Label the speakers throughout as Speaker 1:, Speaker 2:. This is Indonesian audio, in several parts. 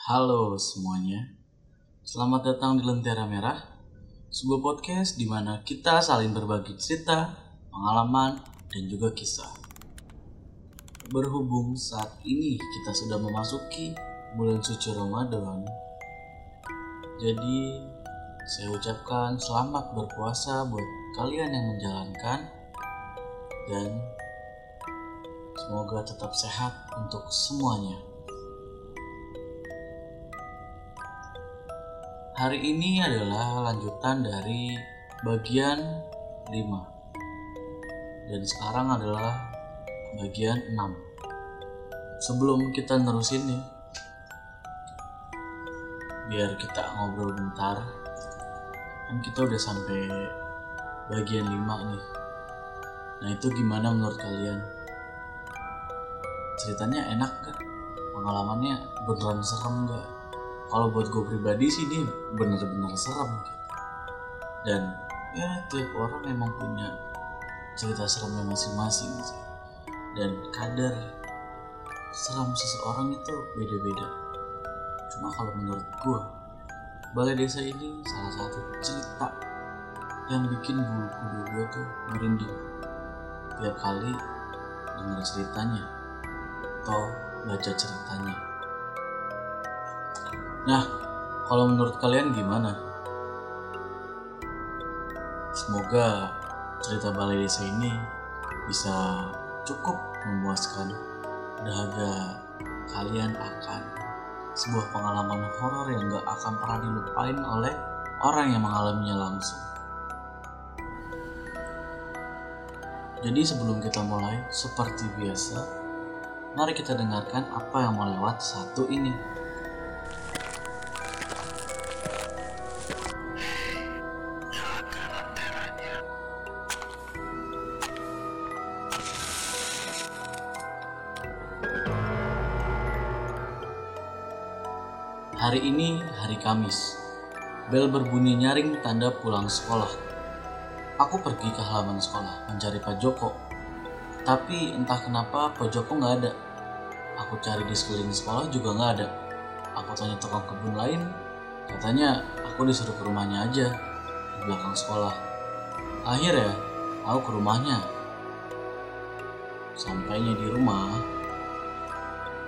Speaker 1: Halo semuanya, selamat datang di Lentera Merah, sebuah podcast di mana kita saling berbagi cerita, pengalaman, dan juga kisah. Berhubung saat ini kita sudah memasuki bulan suci Ramadan, jadi saya ucapkan selamat berpuasa buat kalian yang menjalankan dan semoga tetap sehat untuk semuanya. Hari ini adalah lanjutan dari bagian 5 dan sekarang adalah bagian 6 sebelum kita nerusin nih biar kita ngobrol bentar kan kita udah sampai bagian 5 nih. Nah itu gimana menurut kalian? Ceritanya enak kan pengalamannya beneran serem gak kalau buat gue pribadi sih dia bener-bener serem. Gitu. dan ya tiap orang emang punya cerita seremnya masing-masing sih. Dan kadar seram seseorang itu beda-beda. Cuma kalau menurut gue balai desa ini salah satu cerita yang bikin bulu kuduk gue tuh merinding. Tiap kali dengar ceritanya atau baca ceritanya Nah, kalau menurut kalian gimana? Semoga cerita balai desa ini bisa cukup memuaskan dahaga kalian akan sebuah pengalaman horor yang gak akan pernah dilupain oleh orang yang mengalaminya langsung. Jadi sebelum kita mulai, seperti biasa, mari kita dengarkan apa yang melewat satu ini. Kamis. Bel berbunyi nyaring tanda pulang sekolah. Aku pergi ke halaman sekolah mencari Pak Joko. Tapi entah kenapa Pak Joko nggak ada. Aku cari di sekeliling sekolah juga nggak ada. Aku tanya tukang kebun lain, katanya aku disuruh ke rumahnya aja di belakang sekolah. Akhirnya aku ke rumahnya. Sampainya di rumah,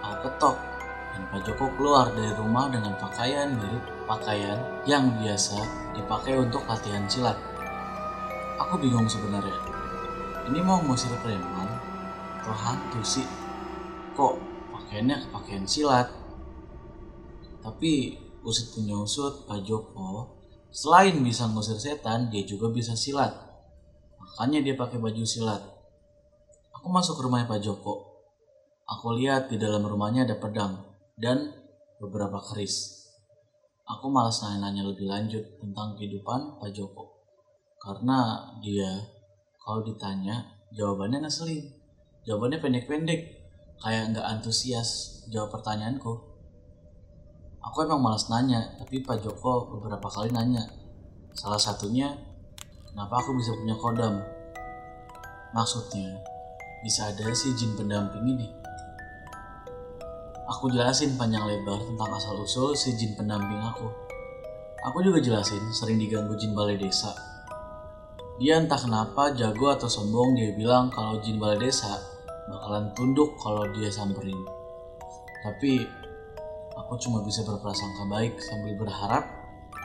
Speaker 1: aku ketok dan Pak Joko keluar dari rumah dengan pakaian mirip pakaian yang biasa dipakai untuk latihan silat. Aku bingung sebenarnya. Ini mau ngusir preman atau hantu sih? Kok pakaiannya pakaian silat? Tapi usut punya usut Pak Joko selain bisa ngusir setan dia juga bisa silat. Makanya dia pakai baju silat. Aku masuk ke rumahnya Pak Joko. Aku lihat di dalam rumahnya ada pedang dan beberapa keris. Aku malas nanya-nanya lebih lanjut tentang kehidupan Pak Joko. Karena dia kalau ditanya jawabannya ngeselin. Jawabannya pendek-pendek. Kayak nggak antusias jawab pertanyaanku. Aku emang malas nanya, tapi Pak Joko beberapa kali nanya. Salah satunya, kenapa aku bisa punya kodam? Maksudnya, bisa ada si jin pendamping ini. Aku jelasin panjang lebar tentang asal-usul si jin pendamping aku. Aku juga jelasin sering diganggu jin balai desa. Dia entah kenapa jago atau sombong dia bilang kalau jin balai desa bakalan tunduk kalau dia samperin. Tapi aku cuma bisa berprasangka baik sambil berharap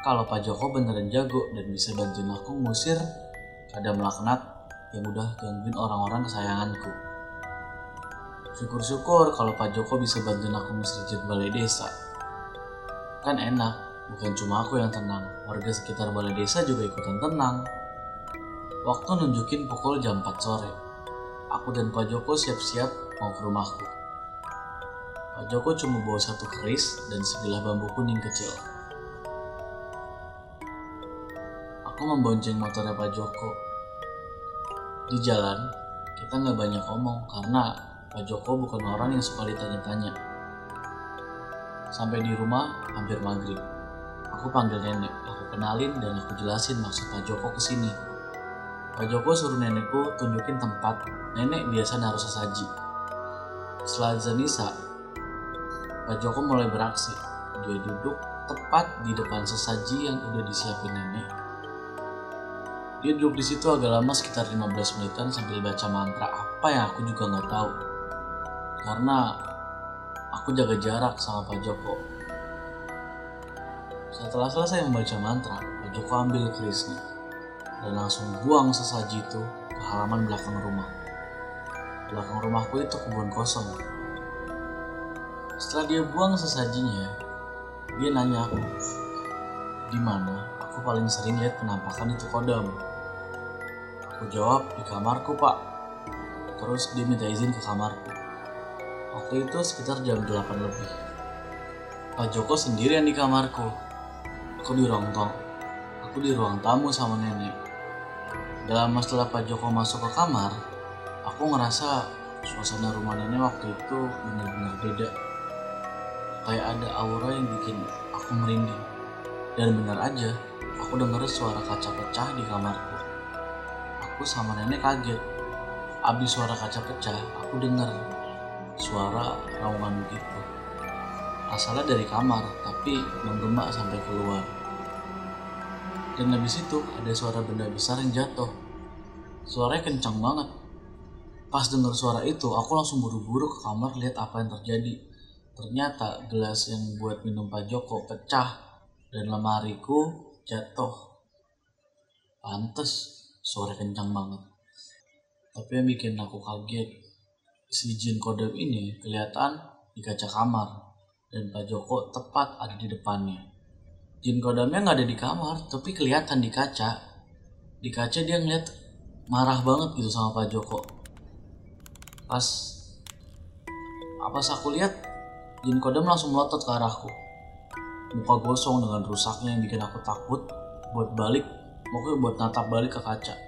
Speaker 1: kalau Pak Joko beneran jago dan bisa bantuin aku ngusir kadam laknat yang udah gangguin orang-orang kesayanganku. Syukur-syukur kalau Pak Joko bisa bantuin aku mustajab balai desa. Kan enak, bukan cuma aku yang tenang, warga sekitar balai desa juga ikutan tenang. Waktu nunjukin pukul jam 4 sore. Aku dan Pak Joko siap-siap mau ke rumahku. Pak Joko cuma bawa satu keris dan sebilah bambu kuning kecil. Aku membonceng motornya Pak Joko. Di jalan, kita nggak banyak ngomong karena Pak Joko bukan orang yang suka ditanya-tanya. Sampai di rumah hampir maghrib. Aku panggil nenek, aku kenalin dan aku jelasin maksud Pak Joko ke sini. Pak Joko suruh nenekku tunjukin tempat nenek biasa naruh sesaji. Setelah azan Isya, Pak Joko mulai beraksi. Dia duduk tepat di depan sesaji yang udah disiapin nenek. Dia duduk di situ agak lama sekitar 15 menitan sambil baca mantra apa yang aku juga nggak tahu. Karena aku jaga jarak sama Pak Joko. Setelah selesai membaca mantra, Pak Joko ambil kerisnya dan langsung buang sesaji itu ke halaman belakang rumah. Belakang rumahku itu kebun kosong. Setelah dia buang sesajinya, dia nanya aku, di mana aku paling sering lihat penampakan itu kodam. Aku jawab di kamarku pak. Terus dia minta izin ke kamarku. Waktu itu sekitar jam 8 lebih. Pak Joko sendirian di kamarku. Aku di ruang tong. Aku di ruang tamu sama nenek. Dalam setelah Pak Joko masuk ke kamar, aku ngerasa suasana rumah nenek waktu itu benar-benar beda. Kayak ada aura yang bikin aku merinding. Dan benar aja, aku dengar suara kaca pecah di kamarku. Aku sama nenek kaget. Abis suara kaca pecah, aku dengar suara raungan gitu. Asalnya dari kamar, tapi menggema sampai keluar. Dan habis itu ada suara benda besar yang jatuh. Suaranya kencang banget. Pas dengar suara itu, aku langsung buru-buru ke kamar lihat apa yang terjadi. Ternyata gelas yang buat minum Pak Joko pecah dan lemariku jatuh. Pantes suara kencang banget. Tapi yang bikin aku kaget, si jin kodam ini kelihatan di kaca kamar dan Pak Joko tepat ada di depannya. Jin kodamnya nggak ada di kamar, tapi kelihatan di kaca. Di kaca dia ngeliat marah banget gitu sama Pak Joko. Pas apa aku lihat Jin kodam langsung melotot ke arahku. Muka gosong dengan rusaknya yang bikin aku takut buat balik, pokoknya buat natap balik ke kaca.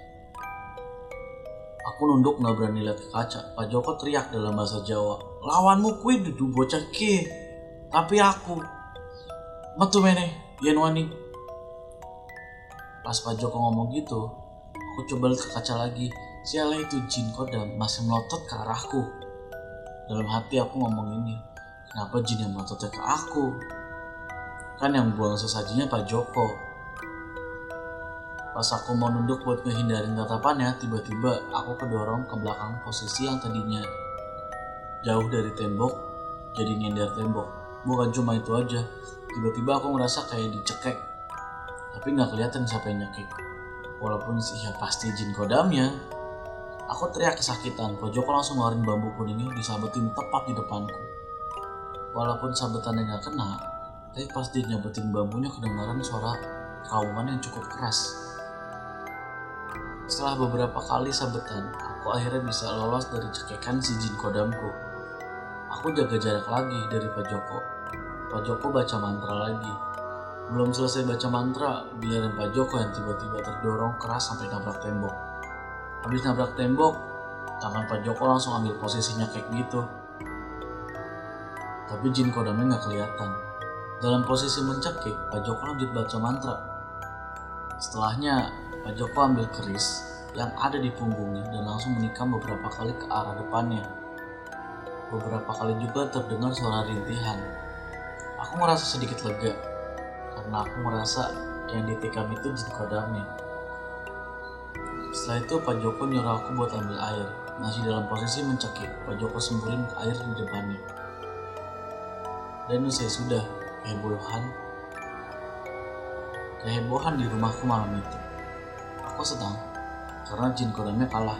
Speaker 1: Aku nunduk nggak berani lihat ke kaca. Pak Joko teriak dalam bahasa Jawa. Lawanmu kui dudu bocah ke. Tapi aku. Metu mene, yen wani. Pas Pak Joko ngomong gitu, aku coba lihat ke kaca lagi. Siala itu jin kodam masih melotot ke arahku. Dalam hati aku ngomong ini. Kenapa jin yang melototnya ke aku? Kan yang buang sesajinya Pak Joko. Pas aku mau nunduk buat ngehindarin tatapannya, tiba-tiba aku kedorong ke belakang posisi yang tadinya jauh dari tembok, jadi nyender tembok. Bukan cuma itu aja, tiba-tiba aku ngerasa kayak dicekek. Tapi nggak kelihatan siapa yang nyekek. Walaupun sih ya pasti jin kodamnya. Aku teriak kesakitan, Pak Joko langsung ngeluarin bambu kuningnya disabetin tepat di depanku. Walaupun sabetannya nggak kena, tapi pas dia nyabetin bambunya kedengaran suara kaungan yang cukup keras. Setelah beberapa kali sabetan, aku akhirnya bisa lolos dari cekekan si jin kodamku. Aku jaga jarak lagi dari Pak Joko. Pak Joko baca mantra lagi. Belum selesai baca mantra, biarin Pak Joko yang tiba-tiba terdorong keras sampai nabrak tembok. Habis nabrak tembok, tangan Pak Joko langsung ambil posisinya kayak gitu. Tapi jin kodamnya nggak kelihatan. Dalam posisi mencekik, Pak Joko lanjut baca mantra. Setelahnya, Pak Joko ambil keris yang ada di punggungnya dan langsung menikam beberapa kali ke arah depannya. Beberapa kali juga terdengar suara rintihan. Aku merasa sedikit lega karena aku merasa yang ditikam itu jin kodamnya. Setelah itu Pak Joko nyuruh aku buat ambil air. Masih dalam posisi mencekik, Pak Joko semburin air di depannya. Dan usai sudah, kehebohan kehebohan di rumahku malam itu. Aku senang karena jin kodamnya kalah.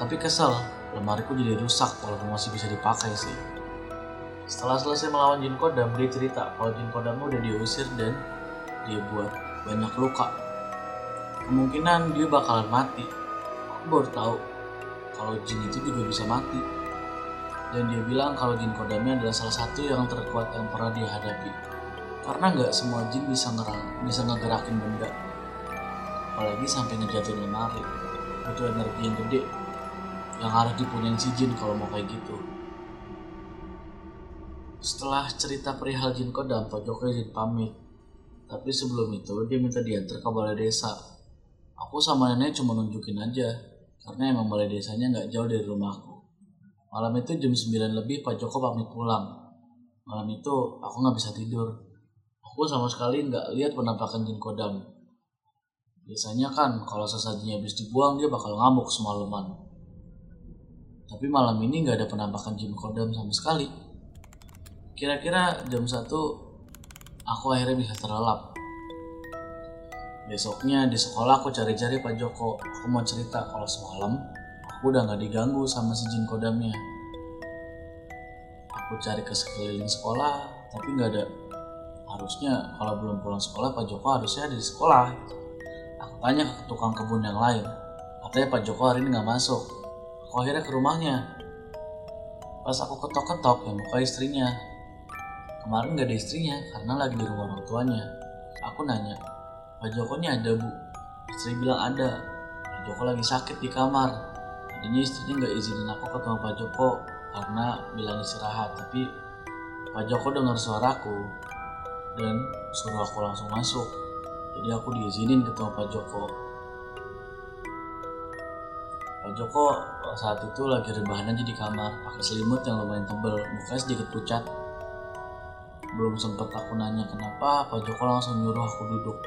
Speaker 1: Tapi kesel, lemariku jadi rusak walaupun masih bisa dipakai sih. Setelah selesai melawan jin kodam, dia cerita kalau jin kodamnya udah diusir dan dia buat banyak luka. Kemungkinan dia bakalan mati. Aku baru tahu kalau jin itu juga bisa mati. Dan dia bilang kalau jin kodamnya adalah salah satu yang terkuat yang pernah dia hadapi karena nggak semua jin bisa ngerang bisa ngegerakin benda apalagi sampai ngejatuhin lemari butuh energi yang gede. Yang harus dipunyain si jin kalau mau kayak gitu. Setelah cerita perihal jin kodam Pak Joko izin pamit. Tapi sebelum itu dia minta diantar ke balai desa. Aku sama nenek cuma nunjukin aja. Karena emang balai desanya nggak jauh dari rumahku malam itu jam 9 lebih Pak Joko pamit pulang. Malam itu aku nggak bisa tidur. Aku sama sekali nggak lihat penampakan jin kodam. Biasanya kan kalau sesajinya habis dibuang dia bakal ngamuk semalaman. Tapi malam ini nggak ada penampakan jin kodam sama sekali. Kira-kira jam 1 aku akhirnya bisa terlelap. Besoknya di sekolah aku cari-cari Pak Joko. Aku mau cerita kalau semalam aku udah nggak diganggu sama si jin kodamnya. Aku cari ke sekeliling sekolah, tapi nggak ada. Harusnya kalau belum pulang sekolah Pak Joko harusnya ada di sekolah. Aku tanya ke tukang kebun yang lain. Katanya Pak Joko hari ini nggak masuk. Aku akhirnya ke rumahnya. Pas aku ketok-ketok yang buka istrinya. Kemarin nggak ada istrinya karena lagi di rumah orang tuanya. Aku nanya, Pak Joko ini ada bu? Istri bilang ada. Pak Joko lagi sakit di kamar. Tadinya istrinya nggak izinin aku ketemu Pak Joko karena bilang istirahat. Tapi Pak Joko dengar suaraku dan suruh aku langsung masuk. Jadi aku diizinin ketemu Pak Joko. Pak Joko saat itu lagi rebahan aja di kamar, pakai selimut yang lumayan tebel, mukanya sedikit pucat. Belum sempet aku nanya kenapa, Pak Joko langsung nyuruh aku duduk.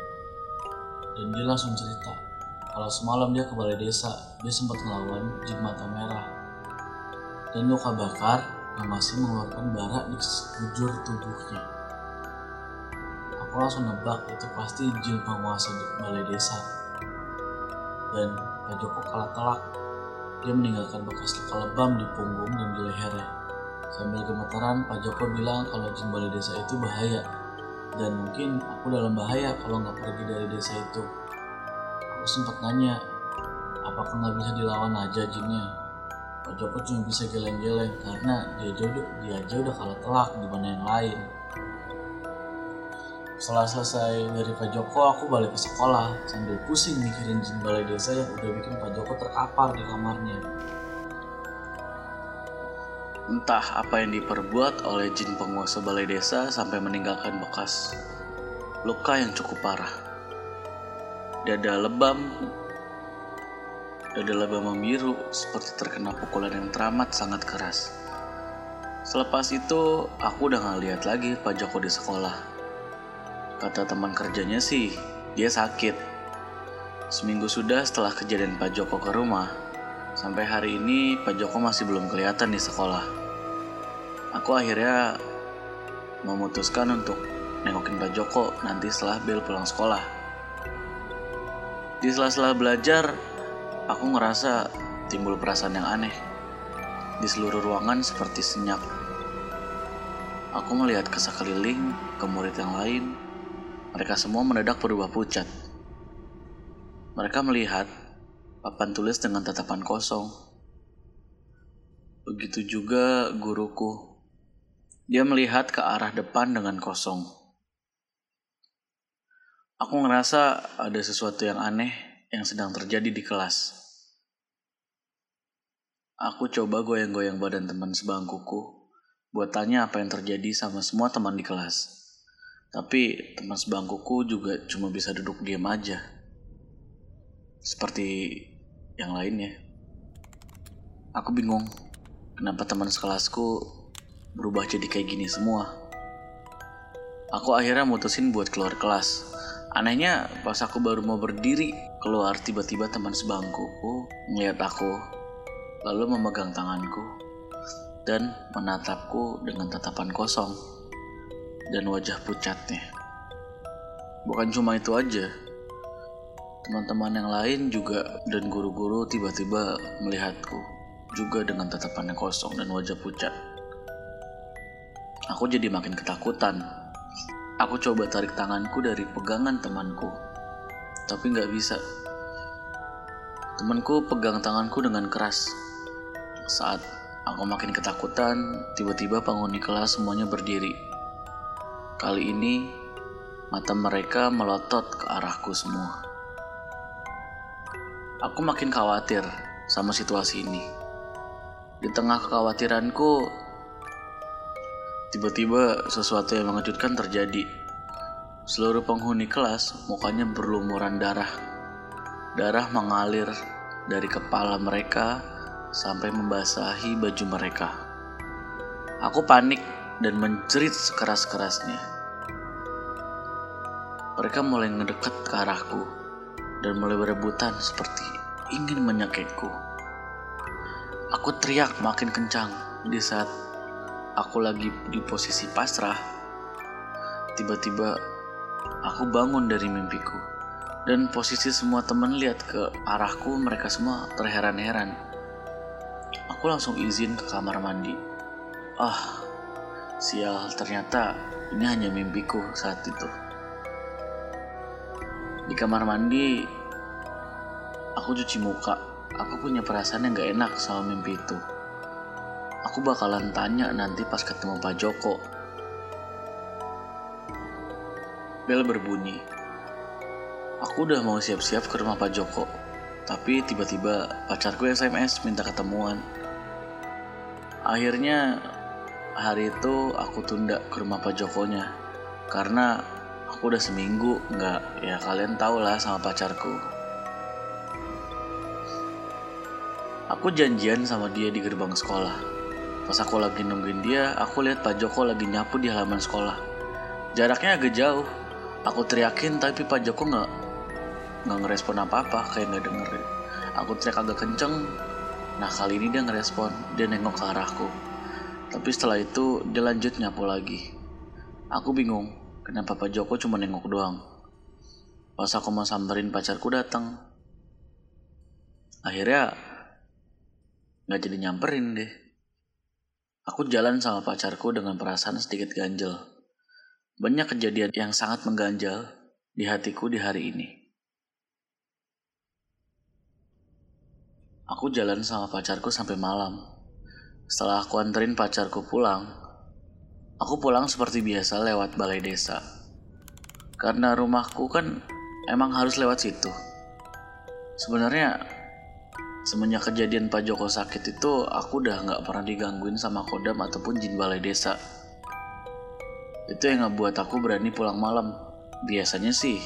Speaker 1: Dan dia langsung cerita, kalau semalam dia ke balai desa, dia sempat ngelawan jin mata merah. Dan luka bakar yang masih mengeluarkan bara di sekujur tubuhnya. Aku langsung nebak itu pasti jin penguasa di balai desa. Dan Pak Joko kalah telak. Dia meninggalkan bekas luka lebam di punggung dan di lehernya. Sambil gemetaran, Pak Joko bilang kalau jin balai desa itu bahaya. Dan mungkin aku dalam bahaya kalau nggak pergi dari desa itu. Aku sempat nanya, apakah nggak bisa dilawan aja jinnya? Pak Joko cuma bisa geleng-geleng karena dia udah, dia aja udah kalah telak dibanding yang lain. Setelah selesai dari Pak Joko, aku balik ke sekolah sambil pusing mikirin jin balai desa yang udah bikin Pak Joko terkapar di kamarnya.
Speaker 2: Entah apa yang diperbuat oleh jin penguasa balai desa sampai meninggalkan bekas luka yang cukup parah. Dada lebam, dada lebam membiru seperti terkena pukulan yang teramat sangat keras. Selepas itu, aku udah gak lihat lagi Pak Joko di sekolah. Kata teman kerjanya sih, dia sakit. Seminggu sudah setelah kejadian Pak Joko ke rumah, sampai hari ini Pak Joko masih belum kelihatan di sekolah. Aku akhirnya memutuskan untuk nengokin Pak Joko nanti setelah Bel pulang sekolah. Di sela-sela belajar, aku ngerasa timbul perasaan yang aneh. Di seluruh ruangan seperti senyap. Aku melihat ke sekeliling, ke murid yang lain, mereka semua mendadak berubah pucat. Mereka melihat papan tulis dengan tatapan kosong. Begitu juga guruku. Dia melihat ke arah depan dengan kosong. Aku ngerasa ada sesuatu yang aneh yang sedang terjadi di kelas. Aku coba goyang-goyang badan teman sebangkuku buat tanya apa yang terjadi sama semua teman di kelas. Tapi teman sebangkuku juga cuma bisa duduk diam aja. Seperti yang lainnya. Aku bingung kenapa teman sekelasku berubah jadi kayak gini semua. Aku akhirnya mutusin buat keluar kelas. Anehnya pas aku baru mau berdiri keluar tiba-tiba teman sebangkuku ngeliat aku lalu memegang tanganku dan menatapku dengan tatapan kosong dan wajah pucatnya. Bukan cuma itu aja, teman-teman yang lain juga dan guru-guru tiba-tiba melihatku juga dengan tatapan yang kosong dan wajah pucat. Aku jadi makin ketakutan. Aku coba tarik tanganku dari pegangan temanku, tapi nggak bisa. Temanku pegang tanganku dengan keras. Saat aku makin ketakutan, tiba-tiba penghuni kelas semuanya berdiri. Kali ini, mata mereka melotot ke arahku semua. Aku makin khawatir sama situasi ini. Di tengah kekhawatiranku, tiba-tiba sesuatu yang mengejutkan terjadi. Seluruh penghuni kelas mukanya berlumuran darah. Darah mengalir dari kepala mereka sampai membasahi baju mereka. Aku panik dan menjerit sekeras-kerasnya. mereka mulai ngedekat ke arahku dan mulai berebutan seperti ingin menyakitku. Aku teriak makin kencang di saat aku lagi di posisi pasrah. Tiba-tiba aku bangun dari mimpiku dan posisi semua teman lihat ke arahku mereka semua terheran-heran. Aku langsung izin ke kamar mandi. Ah, sial ternyata ini hanya mimpiku saat itu. Di kamar mandi, aku cuci muka. Aku punya perasaan yang gak enak sama mimpi itu. Aku bakalan tanya nanti pas ketemu Pak Joko. Bel berbunyi. Aku udah mau siap-siap ke rumah Pak Joko. Tapi tiba-tiba pacarku SMS minta ketemuan. Akhirnya hari itu aku tunda ke rumah Pak Jokonya. Karena aku udah seminggu nggak ya kalian tau lah sama pacarku. Aku janjian sama dia di gerbang sekolah. Pas aku lagi nungguin dia aku lihat Pak Joko lagi nyapu di halaman sekolah. Jaraknya agak jauh. Aku teriakin tapi Pak Joko nggak nggak ngerespon apa-apa kayak nggak dengerin. Aku teriak agak kenceng. Nah kali ini dia ngerespon. Dia nengok ke arahku tapi setelah itu dia lanjut nyapu lagi aku bingung Kenapa Pak Joko cuma nengok doang? Pas aku mau samperin pacarku datang. Akhirnya nggak jadi nyamperin deh. Aku jalan sama pacarku dengan perasaan sedikit ganjel. Banyak kejadian yang sangat mengganjal di hatiku di hari ini. Aku jalan sama pacarku sampai malam. Setelah aku anterin pacarku pulang, Aku pulang seperti biasa lewat balai desa. Karena rumahku kan emang harus lewat situ. Sebenarnya semenjak kejadian Pak Joko sakit itu aku udah nggak pernah digangguin sama kodam ataupun jin balai desa. Itu yang ngebuat aku berani pulang malam. Biasanya sih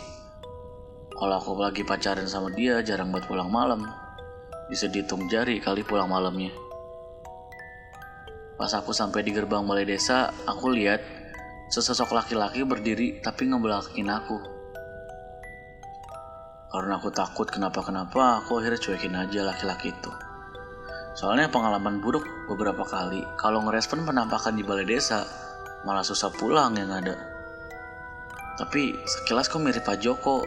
Speaker 2: kalau aku lagi pacaran sama dia jarang buat pulang malam. Bisa dihitung jari kali pulang malamnya. Pas aku sampai di gerbang balai desa, aku lihat sesosok laki-laki berdiri tapi ngebelakin aku. Karena aku takut kenapa-kenapa, aku akhirnya cuekin aja laki-laki itu. Soalnya pengalaman buruk beberapa kali, kalau ngerespon penampakan di balai desa, malah susah pulang yang ada. Tapi sekilas kok mirip Pak Joko.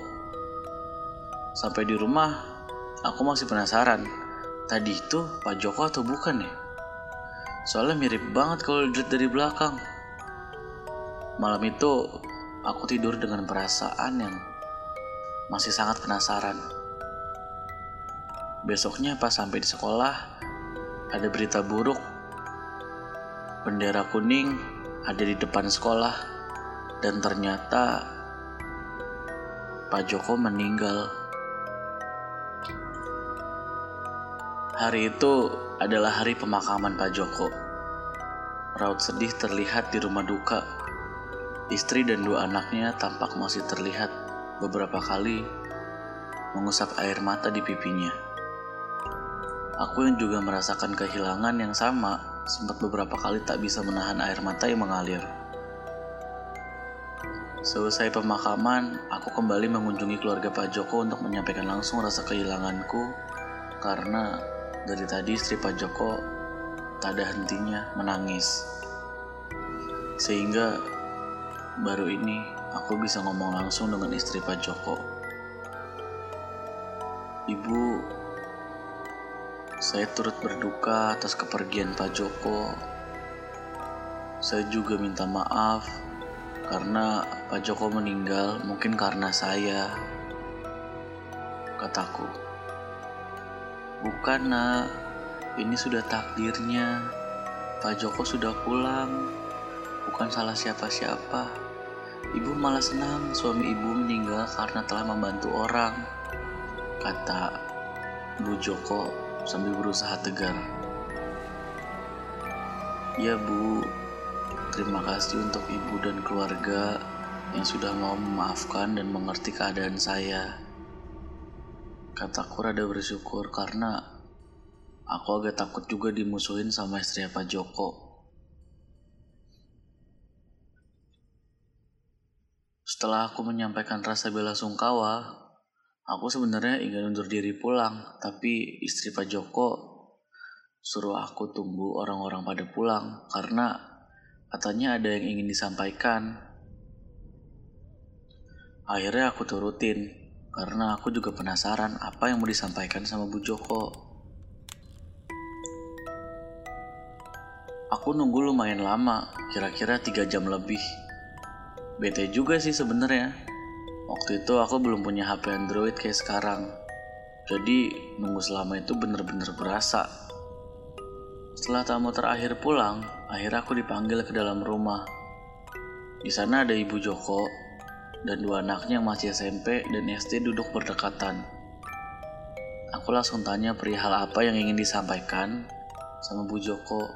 Speaker 2: Sampai di rumah, aku masih penasaran. Tadi itu Pak Joko atau bukan ya? Soalnya mirip banget kalau dilihat dari belakang. Malam itu aku tidur dengan perasaan yang masih sangat penasaran. Besoknya pas sampai di sekolah, ada berita buruk. Bendera kuning ada di depan sekolah dan ternyata Pak Joko meninggal. Hari itu adalah hari pemakaman Pak Joko. Raut sedih terlihat di rumah duka. Istri dan dua anaknya tampak masih terlihat beberapa kali mengusap air mata di pipinya. Aku yang juga merasakan kehilangan yang sama, sempat beberapa kali tak bisa menahan air mata yang mengalir. Selesai pemakaman, aku kembali mengunjungi keluarga Pak Joko untuk menyampaikan langsung rasa kehilanganku karena dari tadi istri Pak Joko tak ada hentinya menangis. Sehingga baru ini aku bisa ngomong langsung dengan istri Pak Joko. Ibu, saya turut berduka atas kepergian Pak Joko. Saya juga minta maaf karena Pak Joko meninggal mungkin karena saya. Kataku. Bukan nak, ini sudah takdirnya. Pak Joko sudah pulang, bukan salah siapa-siapa. Ibu malah senang suami ibu meninggal karena telah membantu orang, kata Bu Joko sambil berusaha tegar. Ya bu, terima kasih untuk ibu dan keluarga yang sudah mau memaafkan dan mengerti keadaan saya. Kataku rada bersyukur karena aku agak takut juga dimusuhin sama istri Pak Joko. Setelah aku menyampaikan rasa bela sungkawa, aku sebenarnya ingin undur diri pulang, tapi istri Pak Joko suruh aku tunggu orang-orang pada pulang karena katanya ada yang ingin disampaikan. Akhirnya aku turutin karena aku juga penasaran apa yang mau disampaikan sama Bu Joko. Aku nunggu lumayan lama, kira-kira 3 jam lebih. Bete juga sih sebenarnya. Waktu itu aku belum punya HP Android kayak sekarang. Jadi nunggu selama itu bener-bener berasa. Setelah tamu terakhir pulang, akhirnya aku dipanggil ke dalam rumah. Di sana ada Ibu Joko dan dua anaknya yang masih SMP dan SD duduk berdekatan. Aku langsung tanya perihal apa yang ingin disampaikan sama Bu Joko.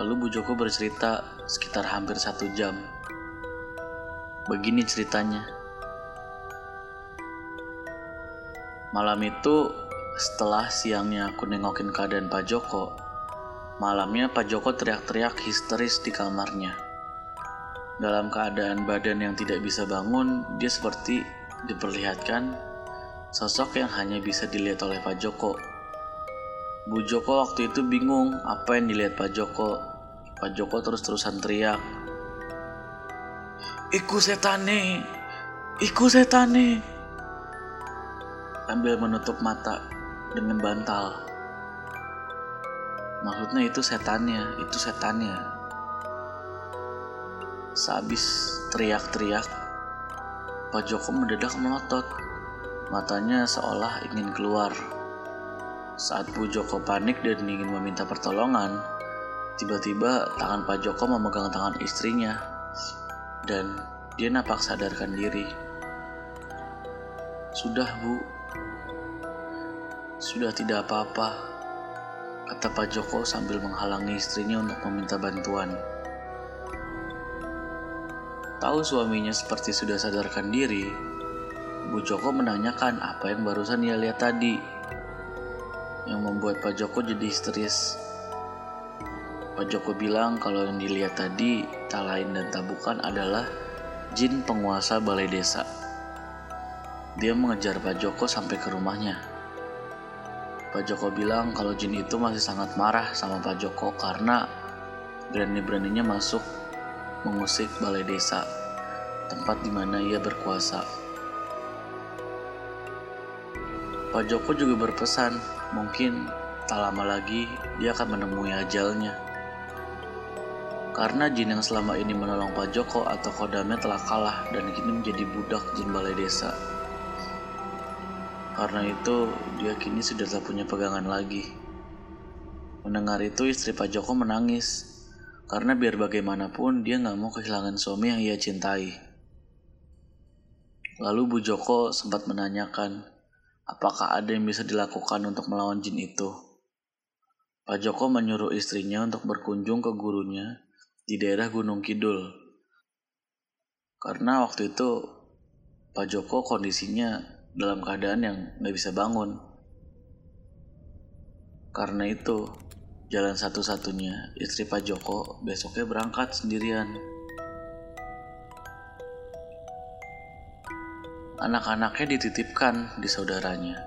Speaker 2: Lalu Bu Joko bercerita sekitar hampir satu jam. Begini ceritanya. Malam itu setelah siangnya aku nengokin keadaan Pak Joko, malamnya Pak Joko teriak-teriak histeris di kamarnya. Dalam keadaan badan yang tidak bisa bangun, dia seperti diperlihatkan sosok yang hanya bisa dilihat oleh Pak Joko. Bu Joko waktu itu bingung apa yang dilihat Pak Joko. Pak Joko terus-terusan teriak. Iku setane, iku setane. Sambil menutup mata dengan bantal. Maksudnya itu setannya, itu setannya. Sehabis teriak-teriak, Pak Joko mendadak melotot. Matanya seolah ingin keluar. Saat Bu Joko panik dan ingin meminta pertolongan, tiba-tiba tangan Pak Joko memegang tangan istrinya dan dia napak sadarkan diri. Sudah bu, sudah tidak apa-apa, kata Pak Joko sambil menghalangi istrinya untuk meminta bantuan. Tahu suaminya seperti sudah sadarkan diri, Bu Joko menanyakan apa yang barusan ia lihat tadi, yang membuat Pak Joko jadi histeris. Pak Joko bilang kalau yang dilihat tadi tak lain dan tak bukan adalah jin penguasa balai desa. Dia mengejar Pak Joko sampai ke rumahnya. Pak Joko bilang kalau jin itu masih sangat marah sama Pak Joko karena berani-beraninya masuk mengusik balai desa, tempat di mana ia berkuasa. Pak Joko juga berpesan, mungkin tak lama lagi dia akan menemui ajalnya. Karena jin yang selama ini menolong Pak Joko atau kodamnya telah kalah dan kini menjadi budak jin balai desa. Karena itu, dia kini sudah tak punya pegangan lagi. Mendengar itu, istri Pak Joko menangis karena biar bagaimanapun dia nggak mau kehilangan suami yang ia cintai. Lalu Bu Joko sempat menanyakan, apakah ada yang bisa dilakukan untuk melawan jin itu. Pak Joko menyuruh istrinya untuk berkunjung ke gurunya di daerah Gunung Kidul. Karena waktu itu Pak Joko kondisinya dalam keadaan yang nggak bisa bangun. Karena itu, jalan satu-satunya istri Pak Joko besoknya berangkat sendirian. Anak-anaknya dititipkan di saudaranya.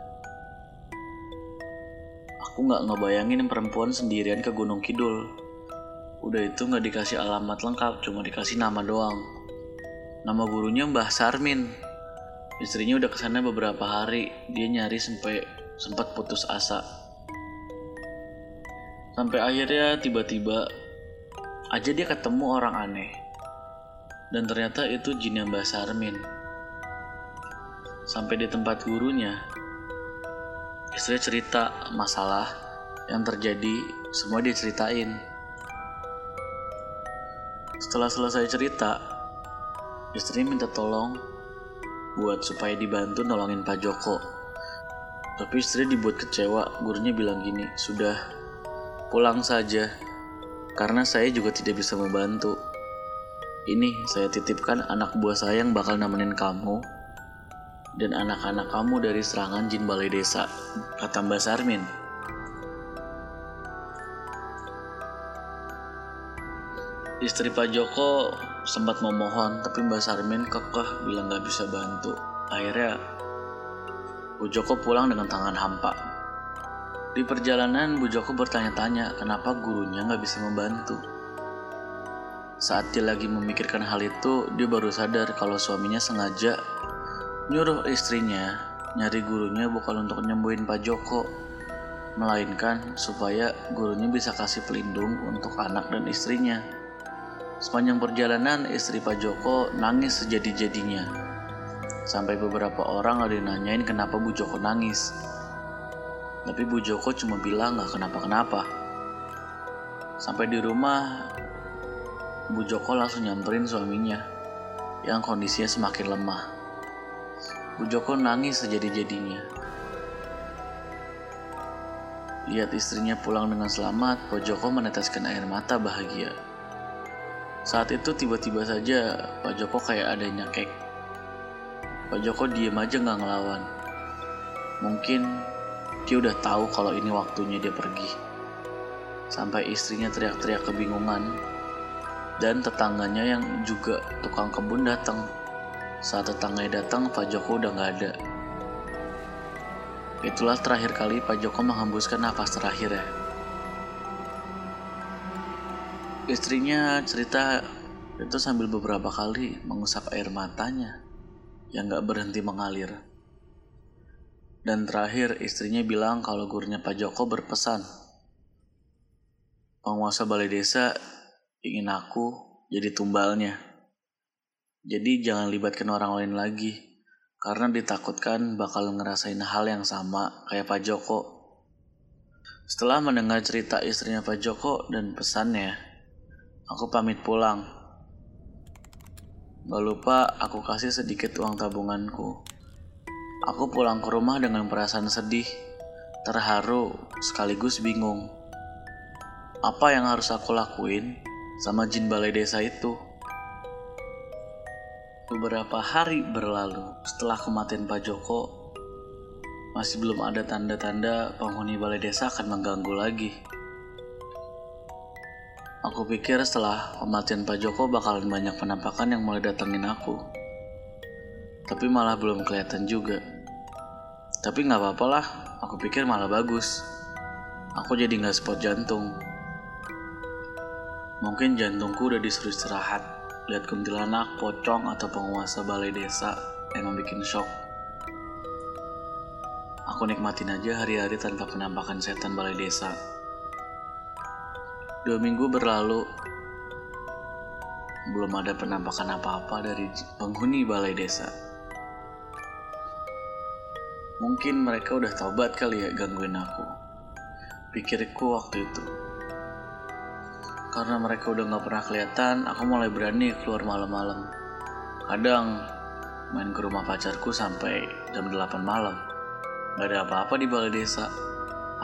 Speaker 2: Aku nggak ngebayangin perempuan sendirian ke Gunung Kidul. Udah itu nggak dikasih alamat lengkap, cuma dikasih nama doang. Nama gurunya Mbah Sarmin. Istrinya udah ke sana beberapa hari, dia nyari sampai sempat putus asa. Sampai akhirnya tiba-tiba aja dia ketemu orang aneh. Dan ternyata itu jin yang Mbah Sarmin. Sampai di tempat gurunya, istri cerita masalah yang terjadi, semua dia ceritain. Setelah selesai cerita, istri minta tolong buat supaya dibantu nolongin Pak Joko. Tapi istri dibuat kecewa, gurunya bilang gini, sudah pulang saja, karena saya juga tidak bisa membantu. Ini saya titipkan anak buah saya yang bakal nemenin kamu dan anak-anak kamu dari serangan jin balai desa, kata Mbak Sarmin. Istri Pak Joko sempat memohon tapi Mbak Sarmin kekeh bilang gak bisa bantu. Akhirnya Bu Joko pulang dengan tangan hampa. Di perjalanan Bu Joko bertanya-tanya kenapa gurunya gak bisa membantu. Saat dia lagi memikirkan hal itu, dia baru sadar kalau suaminya sengaja nyuruh istrinya nyari gurunya bukan untuk nyembuhin Pak Joko, melainkan supaya gurunya bisa kasih pelindung untuk anak dan istrinya. Sepanjang perjalanan, istri Pak Joko nangis sejadi-jadinya. Sampai beberapa orang ada nanyain kenapa Bu Joko nangis. Tapi Bu Joko cuma bilang gak kenapa-kenapa. Sampai di rumah, Bu Joko langsung nyamperin suaminya yang kondisinya semakin lemah. Bu Joko nangis sejadi-jadinya. Lihat istrinya pulang dengan selamat, Pak Joko meneteskan air mata bahagia. Saat itu tiba-tiba saja Pak Joko kayak ada nyakek. Pak Joko diem aja nggak ngelawan. Mungkin dia udah tahu kalau ini waktunya dia pergi. Sampai istrinya teriak-teriak kebingungan. Dan tetangganya yang juga tukang kebun datang. Saat tetangganya datang, Pak Joko udah nggak ada. Itulah terakhir kali Pak Joko menghembuskan nafas terakhir ya. Istrinya cerita itu sambil beberapa kali mengusap air matanya yang gak berhenti mengalir. Dan terakhir istrinya bilang kalau gurunya Pak Joko berpesan. Penguasa balai desa ingin aku jadi tumbalnya. Jadi jangan libatkan orang lain lagi. Karena ditakutkan bakal ngerasain hal yang sama kayak Pak Joko. Setelah mendengar cerita istrinya Pak Joko dan pesannya, aku pamit pulang. Gak lupa aku kasih sedikit uang tabunganku. Aku pulang ke rumah dengan perasaan sedih, terharu, sekaligus bingung. Apa yang harus aku lakuin sama jin balai desa itu? Beberapa hari berlalu setelah kematian Pak Joko, masih belum ada tanda-tanda penghuni balai desa akan mengganggu lagi. Aku pikir setelah kematian Pak Joko bakalan banyak penampakan yang mulai datengin aku. Tapi malah belum kelihatan juga. Tapi nggak apa-apa lah, aku pikir malah bagus. Aku jadi nggak spot jantung. Mungkin jantungku udah disuruh istirahat, lihat kuntilanak, pocong, atau penguasa balai desa yang membuat shock. Aku nikmatin aja hari-hari tanpa penampakan setan balai desa. Dua minggu berlalu, belum ada penampakan apa-apa dari penghuni balai desa. Mungkin mereka udah taubat kali ya gangguin aku. Pikirku waktu itu. Karena mereka udah gak pernah kelihatan, aku mulai berani keluar malam-malam. Kadang main ke rumah pacarku sampai jam 8 malam. Gak ada apa-apa di balai desa.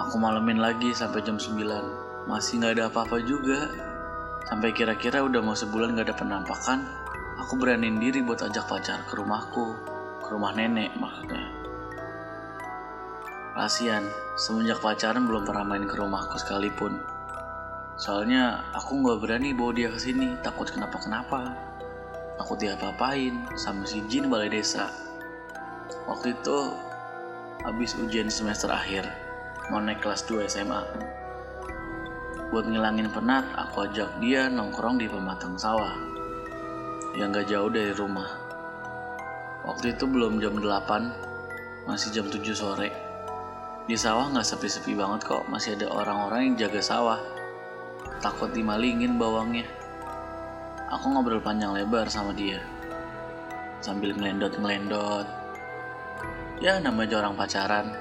Speaker 2: Aku malemin lagi sampai jam 9 masih nggak ada apa-apa juga. Sampai kira-kira udah mau sebulan nggak ada penampakan, aku beraniin diri buat ajak pacar ke rumahku, ke rumah nenek maksudnya. Kasian, semenjak pacaran belum pernah main ke rumahku sekalipun. Soalnya aku nggak berani bawa dia ke sini, takut kenapa-kenapa. Aku diapa-apain sama si Jin balai desa. Waktu itu habis ujian semester akhir, mau naik kelas 2 SMA. Buat ngilangin penat, aku ajak dia nongkrong di pematang sawah yang gak jauh dari rumah. Waktu itu belum jam 8, masih jam 7 sore. Di sawah gak sepi-sepi banget kok, masih ada orang-orang yang jaga sawah. Takut dimalingin bawangnya. Aku ngobrol panjang lebar sama dia. Sambil ngelendot-ngelendot. Ya namanya orang pacaran,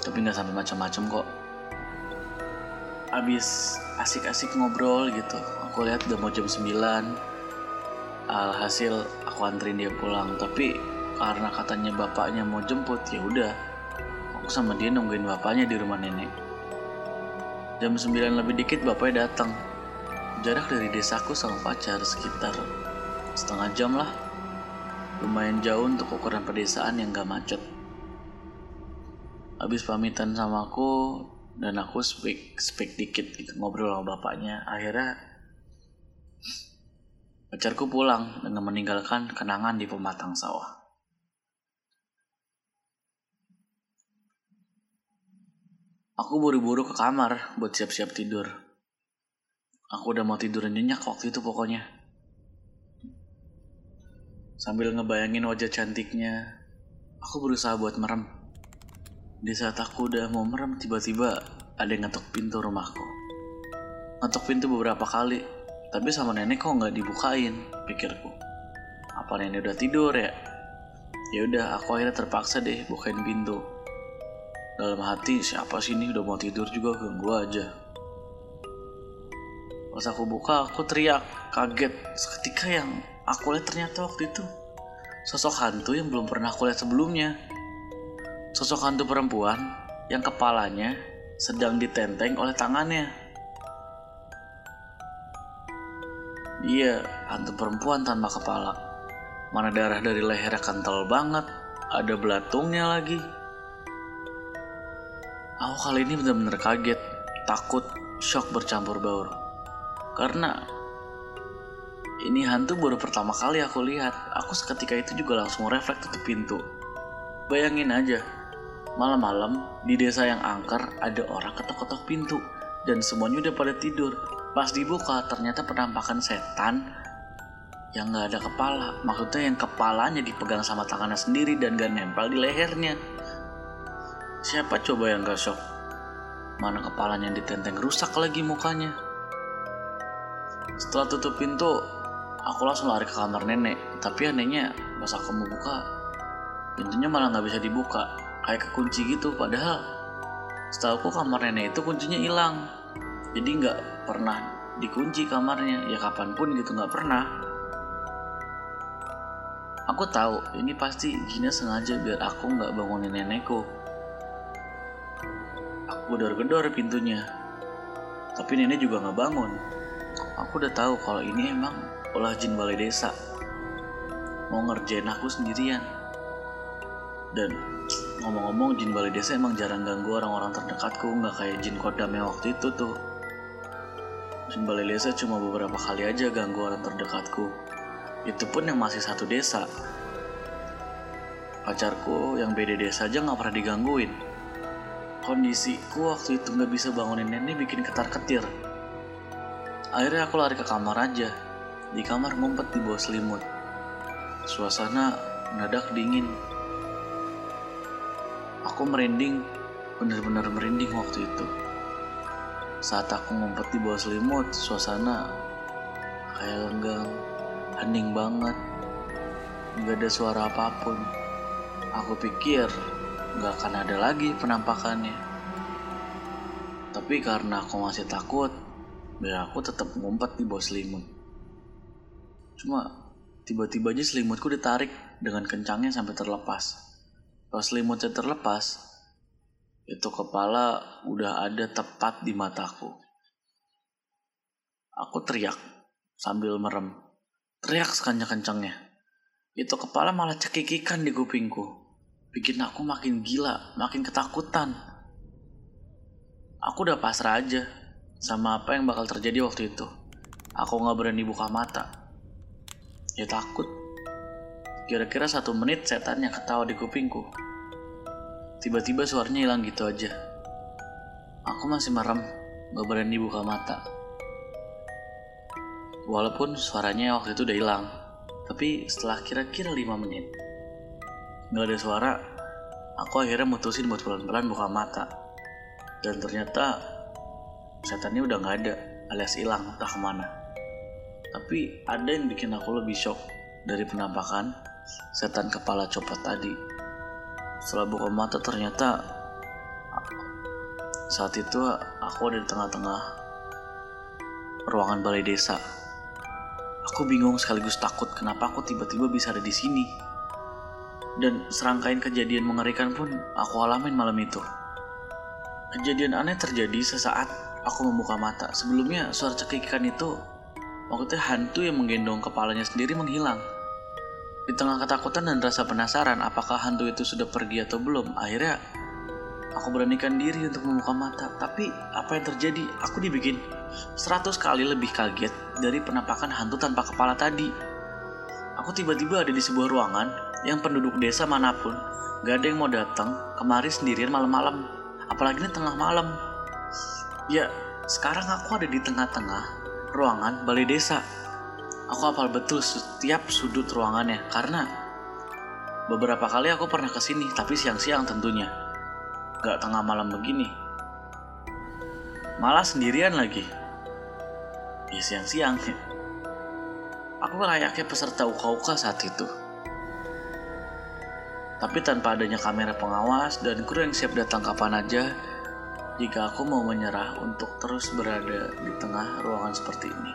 Speaker 2: tapi gak sampai macam-macam kok abis asik-asik ngobrol gitu aku lihat udah mau jam 9 alhasil aku anterin dia pulang tapi karena katanya bapaknya mau jemput ya udah aku sama dia nungguin bapaknya di rumah nenek. Jam 9 lebih dikit bapaknya datang. Jarak dari desaku sama pacar sekitar setengah jam lah. Lumayan jauh untuk ukuran pedesaan yang gak macet. Habis pamitan sama aku dan aku speak speak dikit gitu ngobrol sama bapaknya. Akhirnya Pacarku pulang dengan meninggalkan kenangan di pematang sawah. Aku buru-buru ke kamar buat siap-siap tidur. Aku udah mau tidur nyenyak waktu itu pokoknya. Sambil ngebayangin wajah cantiknya, aku berusaha buat merem. Di saat aku udah mau merem, tiba-tiba ada yang ngetok pintu rumahku. Ngetok pintu beberapa kali, tapi sama nenek kok nggak dibukain, pikirku. Apa nenek udah tidur ya? Ya udah, aku akhirnya terpaksa deh bukain pintu. Dalam hati, siapa sih ini udah mau tidur juga ganggu aja. Pas aku buka, aku teriak, kaget. Seketika yang aku lihat ternyata waktu itu sosok hantu yang belum pernah aku lihat sebelumnya. Sosok hantu perempuan yang kepalanya sedang ditenteng oleh tangannya. Dia hantu perempuan tanpa kepala. Mana darah dari lehernya kental banget, ada belatungnya lagi. Aku kali ini benar-benar kaget, takut, shock bercampur baur. Karena ini hantu baru pertama kali aku lihat. Aku seketika itu juga langsung refleks tutup pintu. Bayangin aja, malam-malam di desa yang angker ada orang ketok-ketok pintu dan semuanya udah pada tidur. Pas dibuka ternyata penampakan setan yang nggak ada kepala. Maksudnya yang kepalanya dipegang sama tangannya sendiri dan gak nempel di lehernya. Siapa coba yang gak shock? Mana kepalanya yang ditenteng rusak lagi mukanya. Setelah tutup pintu, aku langsung lari ke kamar nenek. Tapi anehnya pas aku mau buka, pintunya malah nggak bisa dibuka. Kayak kekunci gitu. Padahal setahu kamar nenek itu kuncinya hilang. Jadi nggak pernah dikunci kamarnya. Ya kapan pun gitu nggak pernah. Aku tahu ini pasti Gina sengaja biar aku nggak bangunin nenekku. Aku gedor-gedor pintunya. Tapi nenek juga nggak bangun. Aku udah tahu kalau ini emang ulah jin balai desa. Mau ngerjain aku sendirian. Dan ngomong-ngomong jin balai desa emang jarang ganggu orang-orang terdekatku nggak kayak jin kodam yang waktu itu tuh. Jin balai desa cuma beberapa kali aja ganggu orang terdekatku. Itu pun yang masih satu desa. Pacarku yang beda desa aja nggak pernah digangguin. Kondisiku waktu itu nggak bisa bangunin nenek bikin ketar-ketir. Akhirnya aku lari ke kamar aja. Di kamar ngumpet di bawah selimut. Suasana mendadak dingin. Aku merinding, bener-bener merinding waktu itu. Saat aku ngumpet di bawah selimut, suasana kayak lenggang, hening banget. Gak ada suara apa pun. Aku pikir gak akan ada lagi penampakannya. Tapi karena aku masih takut, biar aku tetap ngumpet di bawah selimut. Cuma tiba-tiba aja selimutku ditarik dengan kencangnya sampai terlepas. Pas selimutnya terlepas, itu kepala udah ada tepat di mataku. Aku teriak sambil merem. Teriak sekencang-kencangnya. Itu kepala malah cekikikan di kupingku. Bikin aku makin gila, makin ketakutan. Aku udah pasrah aja sama apa yang bakal terjadi waktu itu. Aku gak berani buka mata. Ya takut. Kira-kira satu menit setannya ketawa di kupingku. Tiba-tiba suaranya hilang gitu aja. Aku masih merem, gak berani buka mata. Walaupun suaranya waktu itu udah hilang. Tapi setelah kira-kira 5 menit, gak ada suara, aku akhirnya mutusin buat pelan-pelan buka mata. Dan ternyata setannya udah gak ada, alias hilang entah ke mana. Tapi ada yang bikin aku lebih shock dari penampakan setan kepala copot tadi. Setelah buka mata ternyata saat itu aku ada di tengah-tengah ruangan balai desa. Aku bingung sekaligus takut kenapa aku tiba-tiba bisa ada di sini. Dan serangkaian kejadian mengerikan pun aku alamin malam itu. Kejadian aneh terjadi sesaat aku membuka mata. Sebelumnya suara cekikan itu waktu hantu yang menggendong kepalanya sendiri menghilang. Di tengah ketakutan dan rasa penasaran apakah hantu itu sudah pergi atau belum, akhirnya Aku beranikan diri untuk membuka mata, tapi apa yang terjadi? Aku dibikin 100 kali lebih kaget dari penampakan hantu tanpa kepala tadi. Aku tiba-tiba ada di sebuah ruangan yang penduduk desa mana pun gak ada yang mau datang kemari sendirian malam-malam, apalagi ini tengah malam. Ya, sekarang aku ada di tengah-tengah ruangan balai desa. Aku hafal betul setiap sudut ruangannya karena beberapa kali aku pernah ke sini, tapi siang-siang tentunya. Gak tengah malam begini. Malah sendirian lagi. Ya siang-siang. Aku layaknya peserta uka-uka saat itu. Tapi tanpa adanya kamera pengawas dan kru yang siap datang kapan aja, jika aku mau menyerah untuk terus berada di tengah ruangan seperti ini.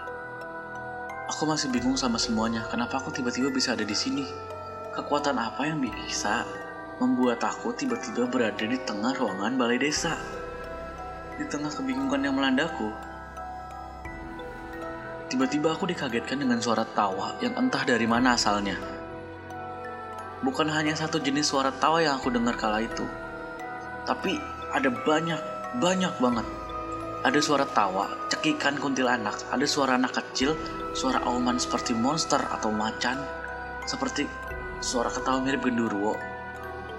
Speaker 2: Aku masih bingung sama semuanya, kenapa aku tiba-tiba bisa ada di sini? Kekuatan apa yang bisa membuat aku tiba-tiba berada di tengah ruangan balai desa? Di tengah kebingungan yang melandaku, tiba-tiba aku dikagetkan dengan suara tawa yang entah dari mana asalnya. Bukan hanya satu jenis suara tawa yang aku dengar kala itu, tapi ada banyak, banyak banget. Ada suara tawa, cekikan kuntilanak, ada suara anak kecil, suara auman seperti monster atau macan, seperti suara ketawa mirip genderuwo,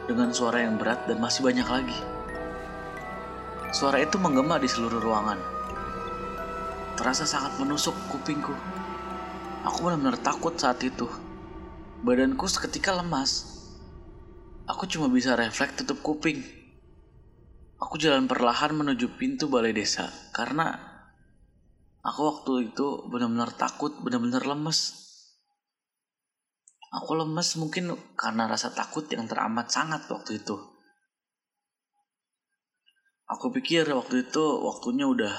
Speaker 2: dengan suara yang berat dan masih banyak lagi. Suara itu menggema di seluruh ruangan. Terasa sangat menusuk kupingku. Aku benar-benar takut saat itu. Badanku seketika lemas. Aku cuma bisa refleks tutup kuping. Aku jalan perlahan menuju pintu balai desa karena aku waktu itu benar-benar takut, benar-benar lemes. Aku lemes mungkin karena rasa takut yang teramat sangat waktu itu. Aku pikir waktu itu waktunya udah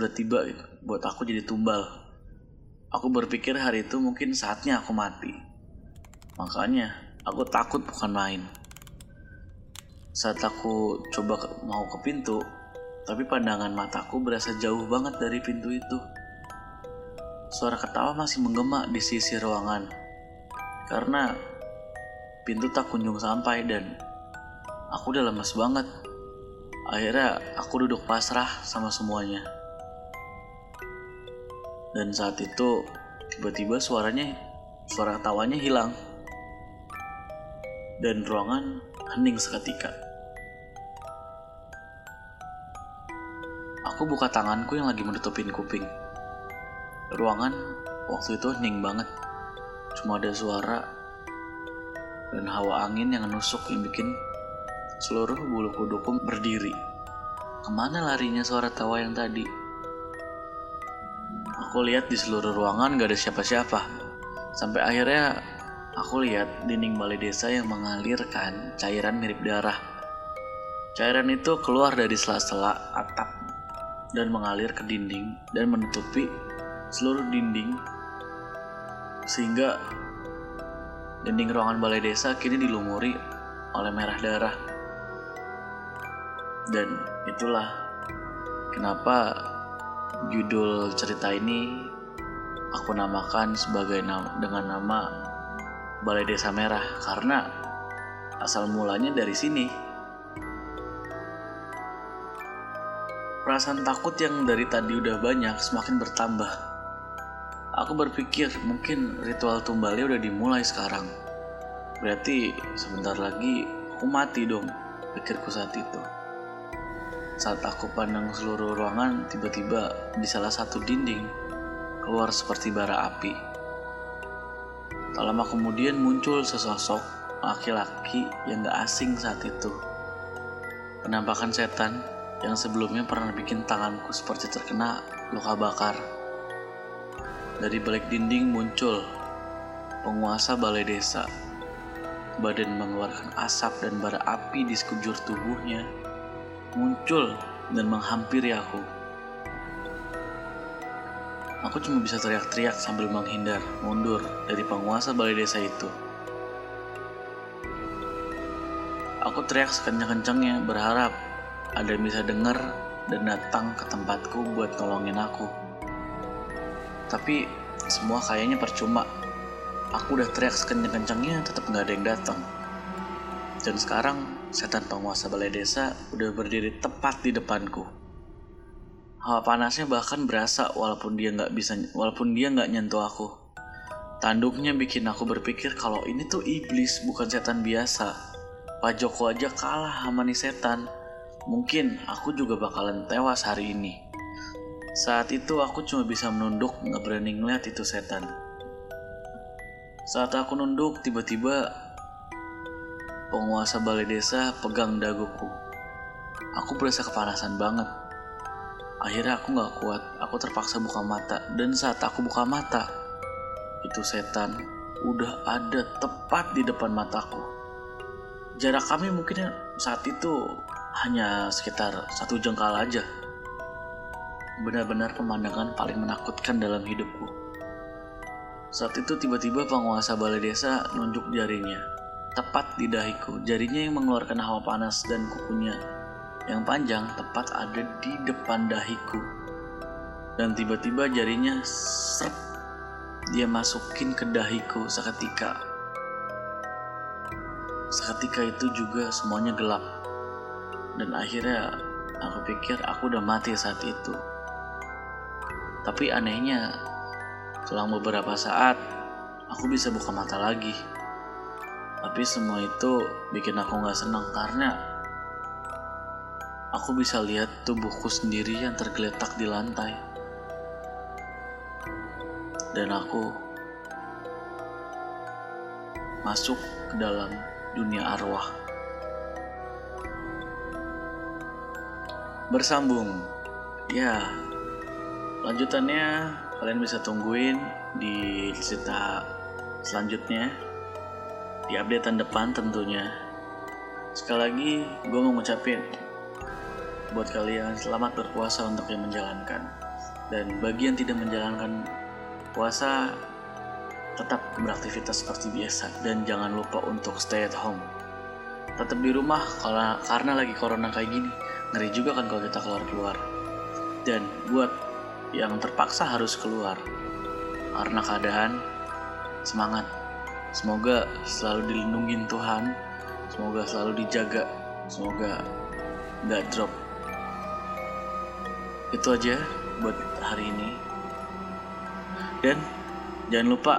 Speaker 2: udah tiba gitu, buat aku jadi tumbal. Aku berpikir hari itu mungkin saatnya aku mati. Makanya aku takut bukan main. Saat aku coba ke, mau ke pintu, tapi pandangan mataku berasa jauh banget dari pintu itu. Suara ketawa masih menggema di sisi ruangan. Karena pintu tak kunjung sampai dan aku udah lemas banget. Akhirnya aku duduk pasrah sama semuanya. Dan saat itu tiba-tiba suaranya suara ketawanya hilang dan ruangan hening seketika. Aku buka tanganku yang lagi menutupin kuping. Ruangan waktu itu hening banget. Cuma ada suara dan hawa angin yang nusuk yang bikin seluruh bulu kuduku berdiri. Ke mana larinya suara tawa yang tadi? Aku lihat di seluruh ruangan gak ada siapa-siapa. Sampai akhirnya Aku lihat dinding balai desa yang mengalirkan cairan mirip darah. Cairan itu keluar dari sela-sela atap dan mengalir ke dinding dan menutupi seluruh dinding sehingga dinding ruangan balai desa kini dilumuri oleh merah darah. Dan itulah kenapa judul cerita ini aku namakan sebagai nama, dengan nama Balai Desa Merah karena asal mulanya dari sini. Perasaan takut yang dari tadi udah banyak semakin bertambah. Aku berpikir mungkin ritual tumbalnya udah dimulai sekarang. Berarti sebentar lagi aku mati dong, pikirku saat itu. Saat aku pandang seluruh ruangan, tiba-tiba di salah satu dinding keluar seperti bara api. Tak lama kemudian muncul sesosok laki-laki yang gak asing saat itu. Penampakan setan yang sebelumnya pernah bikin tanganku seperti terkena luka bakar. Dari balik dinding muncul penguasa balai desa. Badan mengeluarkan asap dan bara api di sekujur tubuhnya muncul dan menghampiri aku. Aku cuma bisa teriak-teriak sambil menghindar, mundur dari penguasa balai desa itu. Aku teriak sekencang-kencangnya berharap ada yang bisa dengar dan datang ke tempatku buat nolongin aku. Tapi semua kayaknya percuma. Aku udah teriak sekencang-kencangnya tetap nggak ada yang datang. Dan sekarang setan penguasa balai desa udah berdiri tepat di depanku. Hawa panasnya bahkan berasa walaupun dia nggak bisa, walaupun dia nggak nyentuh aku. Tanduknya bikin aku berpikir kalau ini tuh iblis bukan setan biasa. Pak Joko aja kalah sama nih setan. Mungkin aku juga bakalan tewas hari ini. Saat itu aku cuma bisa menunduk nggak berani ngeliat itu setan. Saat aku nunduk, tiba-tiba penguasa balai desa pegang daguku. Aku berasa kepanasan banget. Akhirnya aku gak kuat, aku terpaksa buka mata. Dan saat aku buka mata, itu setan udah ada tepat di depan mataku. Jarak kami mungkin saat itu hanya sekitar satu jengkal aja. Benar-benar pemandangan paling menakutkan dalam hidupku. Saat itu tiba-tiba penguasa balai desa nunjuk jarinya, tepat di dahiku. Jarinya yang mengeluarkan hawa panas dan kukunya yang panjang tepat ada di depan dahiku. Dan tiba-tiba jarinya serp, dia masukin ke dahiku seketika. Seketika itu juga semuanya gelap. Dan akhirnya aku pikir aku udah mati saat itu. Tapi anehnya Selang beberapa saat, aku bisa buka mata lagi. Tapi semua itu bikin aku gak senang karena aku bisa lihat tubuhku sendiri yang tergeletak di lantai. Dan aku masuk ke dalam dunia arwah. Bersambung. Ya, lanjutannya kalian bisa tungguin di cerita selanjutnya di updatean depan tentunya sekali lagi gue mau ngucapin buat kalian. Selamat berpuasa untuk yang menjalankan. Dan bagi yang tidak menjalankan puasa tetap beraktivitas seperti biasa. Dan jangan lupa untuk stay at home. Tetap di rumah karena karena lagi corona kayak gini. Ngeri juga kan kalau kita keluar keluar. Dan buat yang terpaksa harus keluar. Karena keadaan semangat. Semoga selalu dilindungi Tuhan. Semoga selalu dijaga. Semoga nggak drop itu aja buat hari ini dan jangan lupa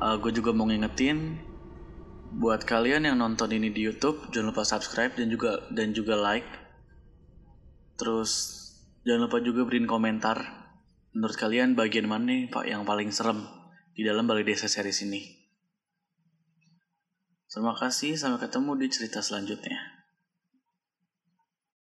Speaker 2: uh, gue juga mau ngingetin buat kalian yang nonton ini di YouTube jangan lupa subscribe dan juga dan juga like terus Jangan lupa juga beriin komentar menurut kalian bagian mana nih Pak yang paling serem di dalam Balai Desa series ini. Terima kasih, sampai ketemu di cerita selanjutnya.